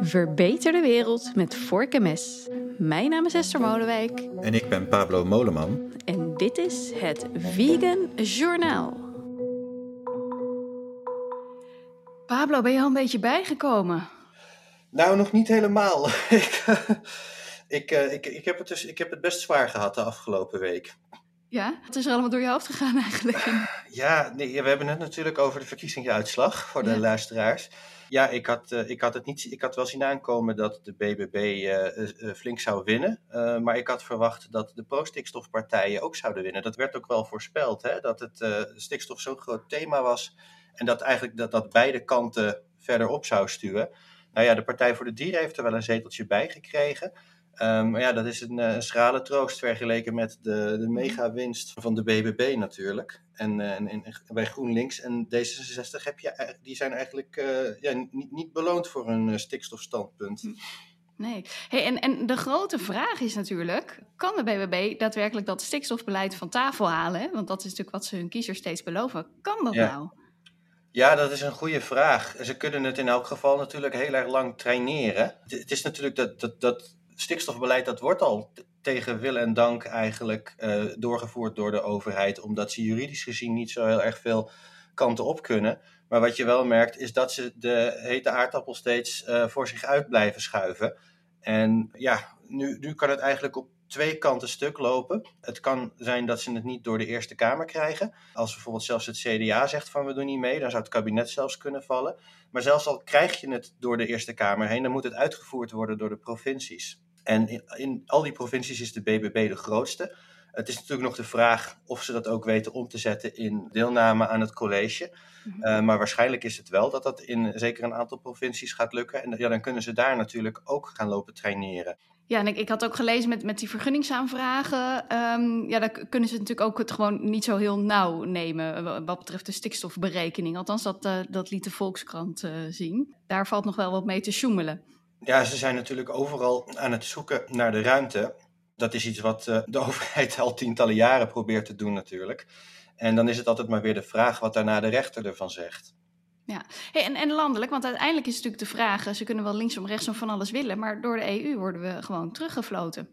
Verbeter de wereld met vork en mes. Mijn naam is Esther Molenwijk. En ik ben Pablo Moleman. En dit is het Vegan Journaal. Pablo, ben je al een beetje bijgekomen? Nou, nog niet helemaal. ik, ik, eh, ik, ik, heb het dus, ik heb het best zwaar gehad de afgelopen week. Ja? Wat is er allemaal door je hoofd gegaan eigenlijk? Ja, nee, we hebben het natuurlijk over de verkiezingsuitslag voor de Ja. luisteraars. Ja, ik had, eh, ik, had het niet, ik had wel zien aankomen dat de BBB eh, eh, flink zou winnen. Maar ik had verwacht dat de pro-stikstofpartijen ook zouden winnen. Dat werd ook wel voorspeld, hè, dat het stikstof zo'n groot thema was. En dat eigenlijk dat, dat beide kanten verder op zou stuwen. Nou ja, de Partij voor de Dieren heeft er wel een zeteltje bij gekregen. Ehm, maar ja, dat is een, eh, een schrale troost vergeleken met de, de mega-winst van de BBB natuurlijk. En, eh, en, en bij GroenLinks en D66 heb je, die zijn eigenlijk eh, ja, niet, niet beloond voor hun stikstofstandpunt. Nee. Hey, en, en de grote vraag is natuurlijk: kan de BBB daadwerkelijk dat stikstofbeleid van tafel halen? Want dat is natuurlijk wat ze hun kiezers steeds beloven. Kan dat Ja. nou? Ja, dat is een goede vraag. Ze kunnen het in elk geval natuurlijk heel erg lang traineren. Het, het is natuurlijk dat, dat, dat stikstofbeleid, dat wordt al tegen wil en dank eigenlijk eh, doorgevoerd door de overheid, omdat ze juridisch gezien niet zo heel erg veel kanten op kunnen. Maar wat je wel merkt, is dat ze de hete aardappel steeds eh, voor zich uit blijven schuiven. En ja, nu, nu kan het eigenlijk op twee kanten stuk lopen. Het kan zijn dat ze het niet door de Eerste Kamer krijgen. Als bijvoorbeeld zelfs het CDA zegt van we doen niet mee, dan zou het kabinet zelfs kunnen vallen. Maar zelfs al krijg je het door de Eerste Kamer heen, dan moet het uitgevoerd worden door de provincies. En in, in al die provincies is de BBB de grootste. Het is natuurlijk nog de vraag of ze dat ook weten om te zetten in deelname aan het college. Mhm. Uh, maar waarschijnlijk is het wel dat dat in zeker een aantal provincies gaat lukken. En ja, dan kunnen ze daar natuurlijk ook gaan lopen traineren. Ja, en ik, ik had ook gelezen met, met die vergunningsaanvragen. ehm, ja, dan k- kunnen ze natuurlijk ook het gewoon niet zo heel nauw nemen. eh, wa- Wat betreft de stikstofberekening. Althans, dat, eh, dat liet de Volkskrant eh, zien. Daar valt nog wel wat mee te sjoemelen. Ja, ze zijn natuurlijk overal aan het zoeken naar de ruimte. Dat is iets wat uh, de overheid al tientallen jaren probeert te doen natuurlijk. En dan is het altijd maar weer de vraag wat daarna de rechter ervan zegt. Ja, hey, en, en landelijk, want uiteindelijk is het natuurlijk de vraag... eh, ze kunnen wel linksom, rechtsom van alles willen... maar door de EU worden we gewoon teruggefloten.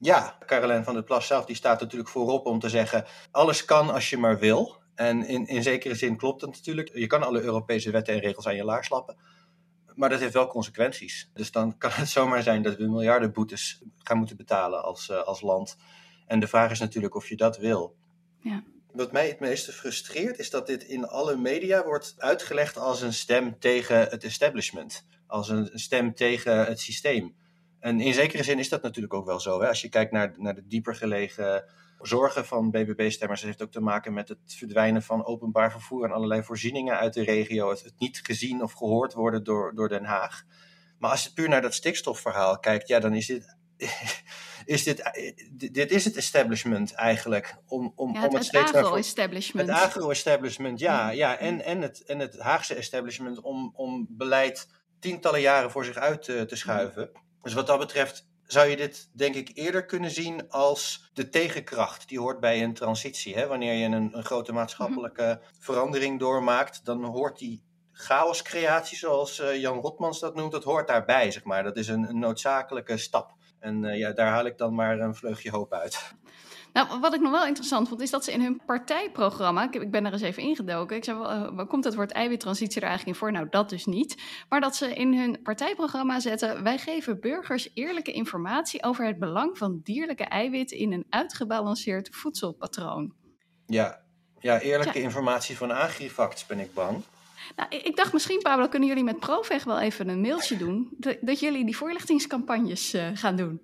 Ja, Caroline van der Plas zelf die staat natuurlijk voorop om te zeggen... alles kan als je maar wil. En in, in zekere zin klopt het natuurlijk. Je kan alle Europese wetten en regels aan je laars lappen. Maar dat heeft wel consequenties. Dus dan kan het zomaar zijn dat we miljarden boetes gaan moeten betalen als, uh, als land. En de vraag is natuurlijk of je dat wil. Ja. Wat mij het meeste frustreert is dat dit in alle media wordt uitgelegd als een stem tegen het establishment. Als een stem tegen het systeem. En in zekere zin is dat natuurlijk ook wel zo. Hè? Als je kijkt naar, naar de dieper gelegen zorgen van BBB-stemmers. Het heeft ook te maken met het verdwijnen van openbaar vervoer en allerlei voorzieningen uit de regio. Het, het niet gezien of gehoord worden door, door Den Haag. Maar als je puur naar dat stikstofverhaal kijkt, ja, dan is dit is dit, dit is het establishment eigenlijk. Om, om, ja, het, om het, het agro-establishment. Het agro-establishment, ja. ja en, en, het, en het Haagse establishment om, om beleid tientallen jaren voor zich uit te, te schuiven. Dus wat dat betreft zou je dit denk ik eerder kunnen zien als de tegenkracht. Die hoort bij een transitie. Hè? Wanneer je een, een grote maatschappelijke verandering doormaakt, dan hoort die chaoscreatie, zoals uh, Jan Rotmans dat noemt, dat hoort daarbij, zeg maar. Dat is een, noodzakelijke stap. En uh, ja, daar haal ik dan maar een vleugje hoop uit. Nou, wat ik nog wel interessant vond, is dat ze in hun partijprogramma, ik, ik ben er eens even ingedoken, ik zei, uh, waar komt het woord eiwittransitie er eigenlijk in voor? Nou, dat dus niet. Maar dat ze in hun partijprogramma zetten, wij geven burgers eerlijke informatie over het belang van dierlijke eiwit in een uitgebalanceerd voedselpatroon. Ja, ja eerlijke ja. informatie van Agrifacts ben ik bang. Nou, ik dacht misschien, Pablo, kunnen jullie met Proveg wel even een mailtje doen, dat, dat jullie die voorlichtingscampagnes uh, gaan doen.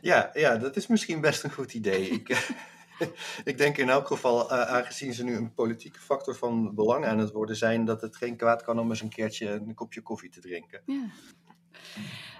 Ja, ja, dat is misschien best een goed idee. ik, ik denk in elk geval, uh, aangezien ze nu een politieke factor van belang aan het worden zijn, dat het geen kwaad kan om eens een keertje een kopje koffie te drinken. Ja.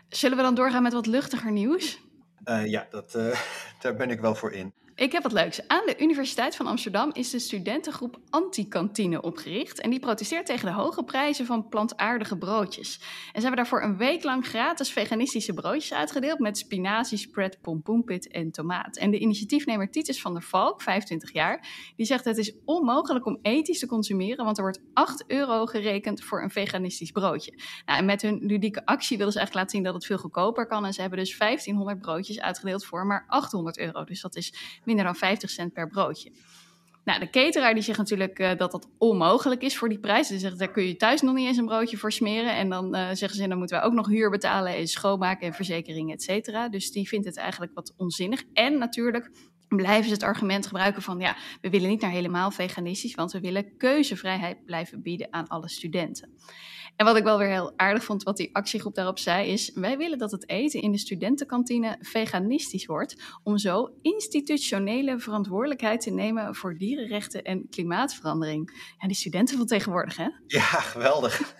Zullen we dan doorgaan met wat luchtiger nieuws? Uh, ja, dat, daar ben ik wel voor in. Ik heb wat leuks. Aan de Universiteit van Amsterdam is de studentengroep Antikantine opgericht. En die protesteert tegen de hoge prijzen van plantaardige broodjes. En ze hebben daarvoor een week lang gratis veganistische broodjes uitgedeeld met spinazie, spread, pompoenpit en tomaat. En de initiatiefnemer Titus van der Valk, 25 jaar, die zegt het is onmogelijk om ethisch te consumeren, want er wordt 8 euro gerekend voor een veganistisch broodje. Nou, en met hun ludieke actie willen ze eigenlijk laten zien dat het veel goedkoper kan. En ze hebben dus 1500 broodjes uitgedeeld voor maar 800 euro. Dus dat is minder dan 50 cent per broodje. Nou, de cateraar die zegt natuurlijk uh, dat dat onmogelijk is voor die prijs. Ze zegt, daar kun je thuis nog niet eens een broodje voor smeren. En dan uh, zeggen ze, dan moeten wij ook nog huur betalen en schoonmaken en verzekering, et cetera. Dus die vindt het eigenlijk wat onzinnig. En natuurlijk blijven ze het argument gebruiken van, ja, we willen niet naar helemaal veganistisch, want we willen keuzevrijheid blijven bieden aan alle studenten. En wat ik wel weer heel aardig vond, wat die actiegroep daarop zei, is: wij willen dat het eten in de studentenkantine veganistisch wordt, om zo institutionele verantwoordelijkheid te nemen voor dierenrechten en klimaatverandering. Ja, die studenten van tegenwoordig, hè? Ja, geweldig.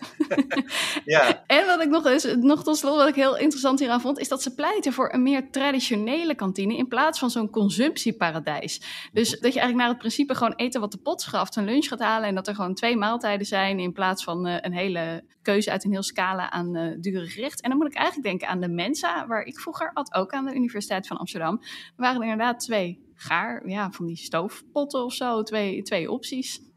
ja. En wat ik nog eens, nog tot slot, wat ik heel interessant hieraan vond, is dat ze pleiten voor een meer traditionele kantine in plaats van zo'n consumptieparadijs. Dus dat je eigenlijk naar het principe gewoon eten wat de pot schaft, een lunch gaat halen en dat er gewoon twee maaltijden zijn in plaats van uh, een hele keuze uit een heel scala aan uh, dure gerechten. En dan moet ik eigenlijk denken aan de Mensa, waar ik vroeger had, ook aan de Universiteit van Amsterdam. Er waren inderdaad twee gaar, ja, van die stoofpotten of zo, twee, twee opties.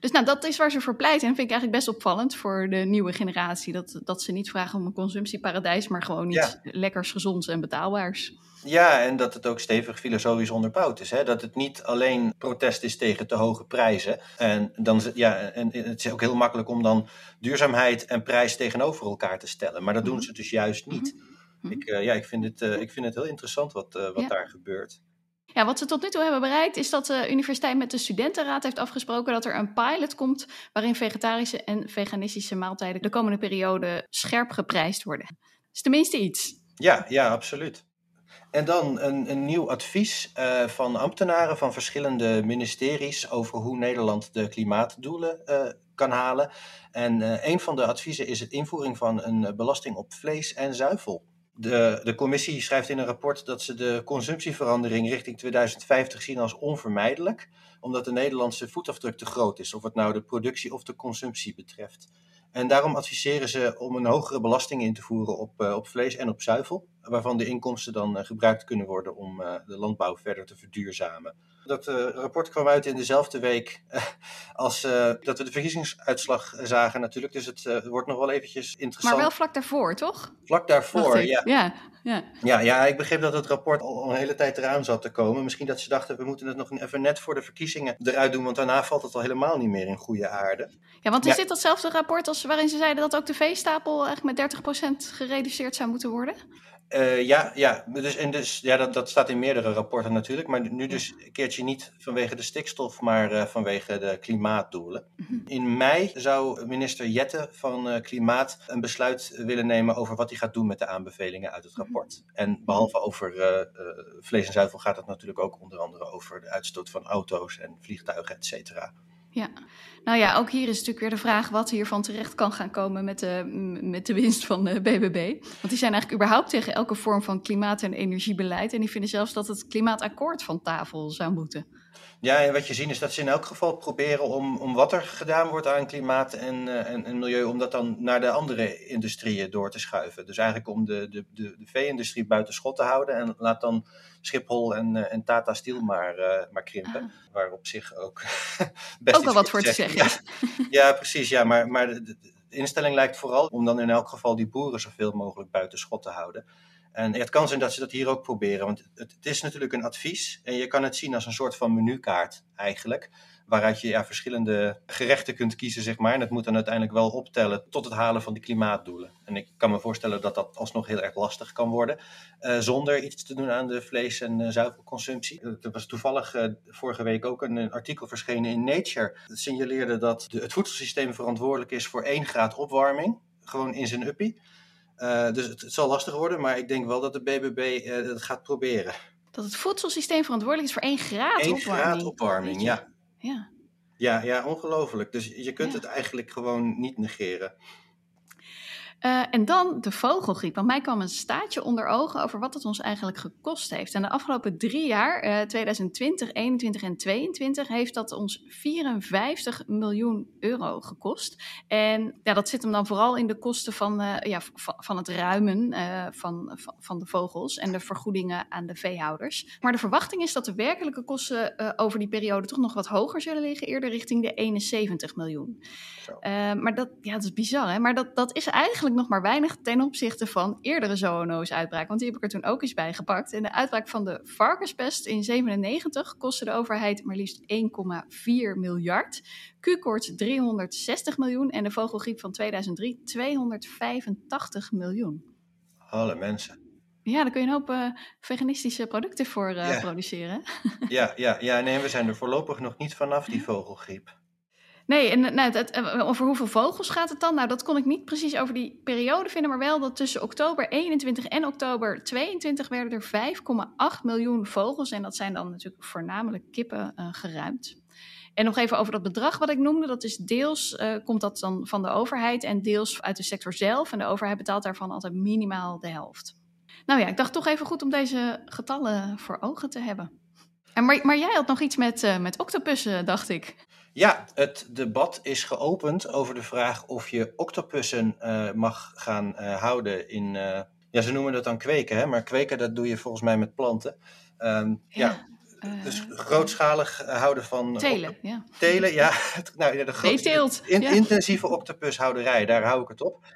Dus nou, dat is waar ze voor pleiten. En vind ik eigenlijk best opvallend voor de nieuwe generatie. Dat, dat ze niet vragen om een consumptieparadijs, maar gewoon iets ja. lekkers, gezonds en betaalbaars. Ja, en dat het ook stevig filosofisch onderbouwd is. Hè? Dat het niet alleen protest is tegen te hoge prijzen. En, dan, ja, en het is ook heel makkelijk om dan duurzaamheid en prijs tegenover elkaar te stellen. Maar dat doen ze dus juist niet. Ik, uh, ja, ik, vind het, uh, ik vind het heel interessant wat, uh, wat ja. daar gebeurt. Ja, wat ze tot nu toe hebben bereikt is dat de universiteit met de studentenraad heeft afgesproken dat er een pilot komt waarin vegetarische en veganistische maaltijden de komende periode scherp geprijsd worden. Dus tenminste iets. Ja, ja, absoluut. En dan een, een nieuw advies uh, van ambtenaren van verschillende ministeries over hoe Nederland de klimaatdoelen uh, kan halen. En een van de adviezen is het invoering van een belasting op vlees en zuivel. De, de commissie schrijft in een rapport dat ze de consumptieverandering richting 2050 zien als onvermijdelijk, omdat de Nederlandse voetafdruk te groot is, of het nou de productie of de consumptie betreft. En daarom adviseren ze om een hogere belasting in te voeren op, uh, op vlees en op zuivel, waarvan de inkomsten dan uh, gebruikt kunnen worden om uh, de landbouw verder te verduurzamen. Dat rapport kwam uit in dezelfde week als dat we de verkiezingsuitslag zagen natuurlijk, dus het wordt nog wel eventjes interessant. Maar wel vlak daarvoor, toch? Vlak daarvoor, ja. ja. Ja. Ja, ja, ik begreep dat het rapport al een hele tijd eraan zat te komen. Misschien dat ze dachten, we moeten het nog even net voor de verkiezingen eruit doen, want daarna valt het al helemaal niet meer in goede aarde. Ja, want is ja. dit datzelfde rapport als waarin ze zeiden dat ook de veestapel eigenlijk met 30% gereduceerd zou moeten worden? Uh, ja, ja, dus, en dus, ja dat, dat staat in meerdere rapporten natuurlijk. Maar nu dus een keertje niet vanwege de stikstof, maar uh, vanwege de klimaatdoelen. -hmm. In mei zou minister Jette van uh, Klimaat een besluit willen nemen over wat hij gaat doen met de aanbevelingen uit het rapport. Mm -hmm. En behalve over vlees en zuivel gaat het natuurlijk ook onder andere over de uitstoot van auto's en vliegtuigen, et cetera. Ja, nou ja, ook hier is natuurlijk weer de vraag wat hiervan terecht kan gaan komen met de, met de winst van de BBB. Want die zijn eigenlijk überhaupt tegen elke vorm van klimaat- en energiebeleid. En die vinden zelfs dat het klimaatakkoord van tafel zou moeten. Ja, en wat je ziet is dat ze in elk geval proberen om, om wat er gedaan wordt aan klimaat en, en, en milieu, om dat dan naar de andere industrieën door te schuiven. Dus eigenlijk om de, de, de, de vee-industrie buiten schot te houden en laat dan Schiphol en, en Tata Steel maar, uh, maar krimpen. Ah. Waar op zich ook best ook wel wat voor te zeggen is. Ja, ja, precies. Ja, maar, maar de, de, instelling lijkt vooral om dan in elk geval die boeren zoveel mogelijk buiten schot te houden. En het kan zijn dat ze dat hier ook proberen, want het, het, is natuurlijk een advies en je kan het zien als een soort van menukaart eigenlijk, waaruit je ja, verschillende gerechten kunt kiezen, zeg maar. En het moet dan uiteindelijk wel optellen tot het halen van die klimaatdoelen. En ik kan me voorstellen dat dat alsnog heel erg lastig kan worden, uh, zonder iets te doen aan de vlees- en uh, zuivelconsumptie. Er was toevallig vorige week ook een, een, artikel verschenen in Nature. Dat signaleerde dat de, het voedselsysteem verantwoordelijk is voor 1 graad opwarming, gewoon in zijn uppie. Uh, dus het, het, zal lastig worden, maar ik denk wel dat de BBB uh, het gaat proberen. Dat het voedselsysteem verantwoordelijk is voor 1 graad 1 opwarming? graad opwarming, ja. Ja, ja, ja ongelooflijk. Dus je kunt ja. het eigenlijk gewoon niet negeren. Uh, en dan de vogelgriep. Want mij kwam een staatje onder ogen over wat het ons eigenlijk gekost heeft. En de afgelopen drie jaar, uh, 2020, 21 en 22, heeft dat ons 54 miljoen euro gekost. En ja, dat zit hem dan vooral in de kosten van, uh, ja, van het ruimen van, van, de vogels en de vergoedingen aan de veehouders. Maar de verwachting is dat de werkelijke kosten over die periode toch nog wat hoger zullen liggen, eerder richting de 71 miljoen. maar dat, ja, dat is bizar, hè? Maar dat, dat is eigenlijk nog maar weinig ten opzichte van eerdere zoonoos-uitbraken. Want die heb ik er toen ook eens bij gepakt. En de uitbraak van de varkenspest in 97 kostte de overheid maar liefst 1,4 miljard. Q-koorts 360 miljoen en de vogelgriep van 2003 285 miljoen. Alle mensen. Ja, daar kun je een hoop uh, veganistische producten voor uh, ja. produceren. ja, ja, ja, nee, we zijn er voorlopig nog niet vanaf, die vogelgriep. Nee, en nou, het, over hoeveel vogels gaat het dan? Nou, dat kon ik niet precies over die periode vinden, maar wel dat tussen oktober 21 en oktober 22 werden er 5,8 miljoen vogels. En dat zijn dan natuurlijk voornamelijk kippen uh, geruimd. En nog even over dat bedrag wat ik noemde. Dat is deels uh, komt dat dan van de overheid en deels uit de sector zelf. En de overheid betaalt daarvan altijd minimaal de helft. Nou ja, ik dacht toch even goed om deze getallen voor ogen te hebben. En maar, maar jij had nog iets met, uh, met octopussen, dacht ik. Ja, het debat is geopend over de vraag of je octopussen uh, mag gaan uh, houden in. Uh, ja, ze noemen dat dan kweken, hè? maar kweken dat doe je volgens mij met planten. Um, ja. ja. dus grootschalig houden van. Telen, ja. Telen, ja. nou, ja de in, ja. intensieve octopushouderij, daar hou ik het op.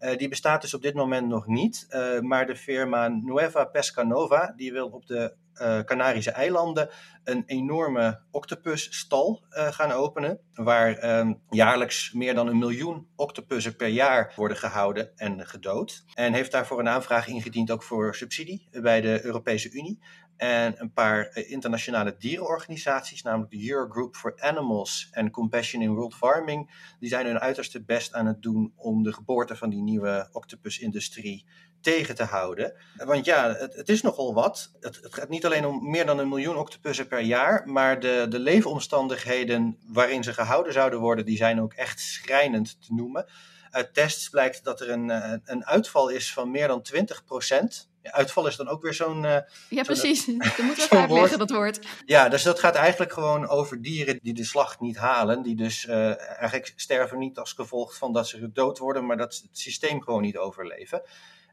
Uh, die bestaat dus op dit moment nog niet. Uh, maar de firma Nueva Pescanova, die wil op de uh, Canarische eilanden een enorme octopusstal gaan openen. Waar um, jaarlijks meer dan een miljoen octopussen per jaar worden gehouden en gedood. En heeft daarvoor een aanvraag ingediend ook voor subsidie bij de Europese Unie. En een paar internationale dierenorganisaties, namelijk de Eurogroup for Animals en Compassion in World Farming, die zijn hun uiterste best aan het doen om de geboorte van die nieuwe octopusindustrie tegen te houden. Want ja, het, het is nogal wat. Het, het, gaat niet alleen om meer dan een miljoen octopussen per jaar, maar de, de leefomstandigheden waarin ze gehouden zouden worden, die zijn ook echt schrijnend te noemen. Uit tests blijkt dat er een, een uitval is van meer dan 20 procent uitval is dan ook weer zo'n. Uh, ja, precies. Dat moet wel uitleggen, dat woord. Ja, dus dat gaat eigenlijk gewoon over dieren die de slag niet halen. Die dus uh, eigenlijk sterven niet als gevolg van dat ze dood worden, maar dat ze het systeem gewoon niet overleven.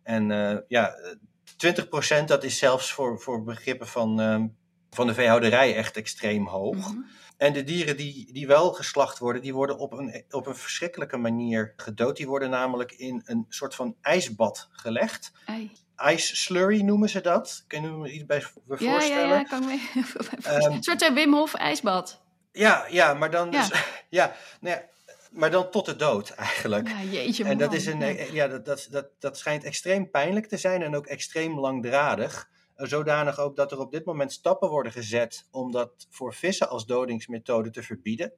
En uh, ja, 20% dat is zelfs voor, voor begrippen van, uh, van de veehouderij echt extreem hoog. Mm -hmm. En de dieren die, die wel geslacht worden, die worden op een, op een verschrikkelijke manier gedood. Die worden namelijk in een soort van ijsbad gelegd. Ei ice slurry noemen ze dat. Kun je me iets bij voorstellen? Ja, ja, ja kan me um, Een soort Wim Hof ijsbad. Ja, ja, maar dan dus, ja. ja, nou ja, maar dan tot de dood eigenlijk. Ja, jeetje en dat, is een, ja. dat, dat, dat, dat schijnt extreem pijnlijk te zijn en ook extreem langdradig. Zodanig ook dat er op dit moment stappen worden gezet om dat voor vissen als dodingsmethode te verbieden.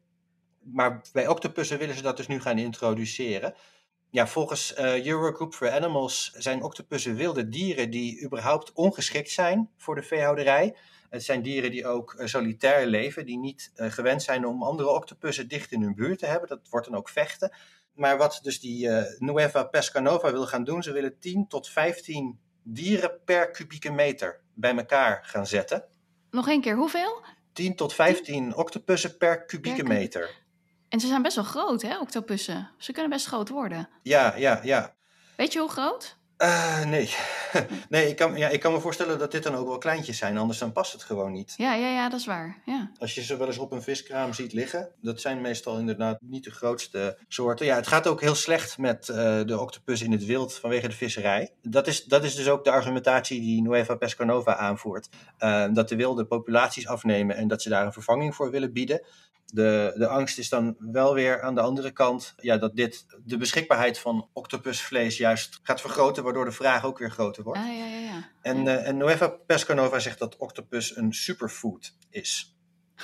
Maar bij octopussen willen ze dat dus nu gaan introduceren ja, volgens uh, Eurogroup for Animals zijn octopussen wilde dieren die überhaupt ongeschikt zijn voor de veehouderij. Het zijn dieren die ook uh, solitair leven, die niet uh, gewend zijn om andere octopussen dicht in hun buurt te hebben. Dat wordt dan ook vechten. Maar wat dus die Nueva Pescanova wil gaan doen, ze willen 10 tot 15 dieren per kubieke meter bij elkaar gaan zetten. Nog één keer, hoeveel? 10 tot 15 octopussen per kubieke per meter. En ze zijn best wel groot, hè, octopussen. Ze kunnen best groot worden. Ja, ja, ja. Weet je hoe groot? Uh, nee. nee, ik kan, ja, ik kan me voorstellen dat dit dan ook wel kleintjes zijn, anders dan past het gewoon niet. Ja, ja, ja, dat is waar. Ja. Als je ze wel eens op een viskraam ziet liggen, dat zijn meestal inderdaad niet de grootste soorten. Ja, het gaat ook heel slecht met uh, de octopus in het wild vanwege de visserij. Dat is, dat is dus ook de argumentatie die Nueva Pescanova aanvoert. Uh, dat de wilde populaties afnemen en dat ze daar een vervanging voor willen bieden. De, de angst is dan wel weer aan de andere kant ja, dat dit de beschikbaarheid van octopusvlees juist gaat vergroten, waardoor de vraag ook weer groter wordt. Ah, ja, ja, ja. En, uh, en Nueva Pescanova zegt dat octopus een superfood is.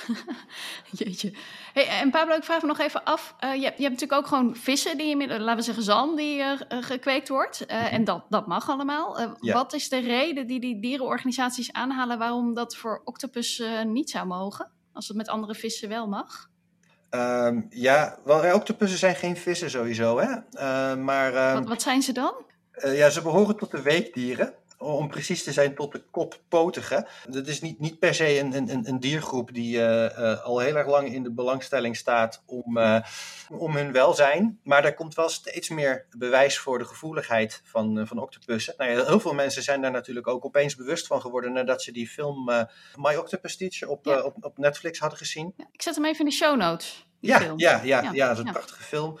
Jeetje. Hey, en Pablo, ik vraag me nog even af. Uh, je, hebt, je hebt natuurlijk ook gewoon vissen, die, laten we zeggen zalm, die uh, gekweekt wordt. Uh, mm -hmm. En dat, dat mag allemaal. Ja. Wat is de reden die die dierenorganisaties aanhalen waarom dat voor octopus niet zou mogen? Als het met andere vissen wel mag? Ehm, ja, wel, octopussen zijn geen vissen sowieso, hè? Uh, maar, um, wat, wat, zijn ze dan? Uh, ja, ze behoren tot de weekdieren om precies te zijn tot de koppotigen. Dat is niet, niet per se een, een, een diergroep die uh, uh, al heel erg lang in de belangstelling staat om, uh, om hun welzijn. Maar er komt wel steeds meer bewijs voor de gevoeligheid van, van octopussen. Nou ja, heel veel mensen zijn daar natuurlijk ook opeens bewust van geworden nadat ze die film My Octopus Teacher op, ja. op, op Netflix hadden gezien. Ja, ik zet hem even in de show notes. Ja, ja, ja, ja, ja, dat is een prachtige film.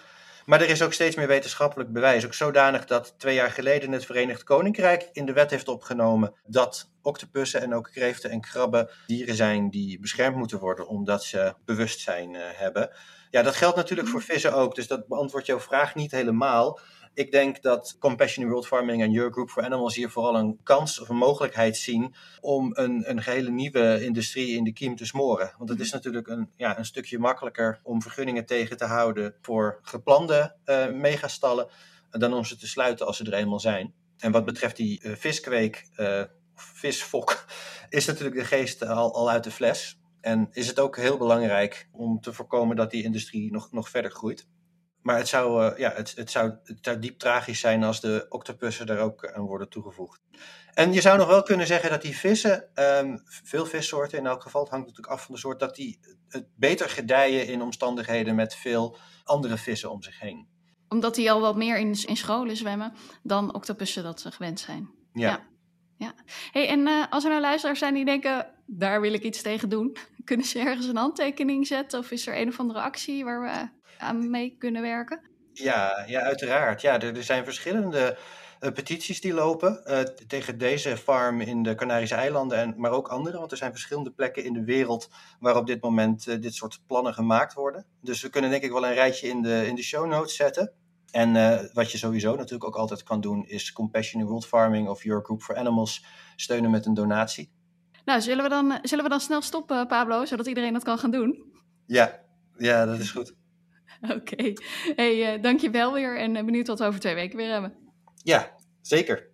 Maar er is ook steeds meer wetenschappelijk bewijs. Ook zodanig dat twee jaar geleden het Verenigd Koninkrijk in de wet heeft opgenomen dat octopussen en ook kreeften en krabben dieren zijn die beschermd moeten worden omdat ze bewustzijn uh, hebben. Ja, dat geldt natuurlijk voor vissen ook, dus dat beantwoordt jouw vraag niet helemaal. Ik denk dat Compassion in World Farming en Your Group for Animals hier vooral een kans of een mogelijkheid zien om een, een gehele nieuwe industrie in de kiem te smoren. Want het is natuurlijk een, ja, een stukje makkelijker om vergunningen tegen te houden voor geplande uh, megastallen dan om ze te sluiten als ze er eenmaal zijn. En wat betreft die uh, viskweek, uh, visfok, is natuurlijk de geest al, al uit de fles. En is het ook heel belangrijk om te voorkomen dat die industrie nog, nog verder groeit. Maar het zou, uh, ja, het, het, zou, het zou diep tragisch zijn als de octopussen er ook aan worden toegevoegd. En je zou nog wel kunnen zeggen dat die vissen, um, veel vissoorten in elk geval, het hangt natuurlijk af van de soort, dat die het beter gedijen in omstandigheden met veel andere vissen om zich heen. Omdat die al wat meer in, in scholen zwemmen dan octopussen dat ze gewend zijn. Ja. ja. ja. Hey, en uh, als er nou luisteraars zijn die denken, daar wil ik iets tegen doen, kunnen ze ergens een handtekening zetten? Of is er een of andere actie waar we aan mee kunnen werken? Ja, ja uiteraard. Ja, er, zijn verschillende uh, petities die lopen uh, tegen deze farm in de Canarische eilanden, en, maar ook andere. Want er zijn verschillende plekken in de wereld waar op dit moment uh, dit soort plannen gemaakt worden. Dus we kunnen denk ik wel een rijtje in de, in de show notes zetten. En wat je sowieso natuurlijk ook altijd kan doen, is Compassion in World Farming of Your Group for Animals steunen met een donatie. Nou, zullen we dan, zullen we dan snel stoppen, Pablo, zodat iedereen dat kan gaan doen? Ja, ja dat is goed. Oké. Okay. Hey, uh, dank je wel weer en uh, benieuwd wat we over twee weken weer hebben. Ja, zeker.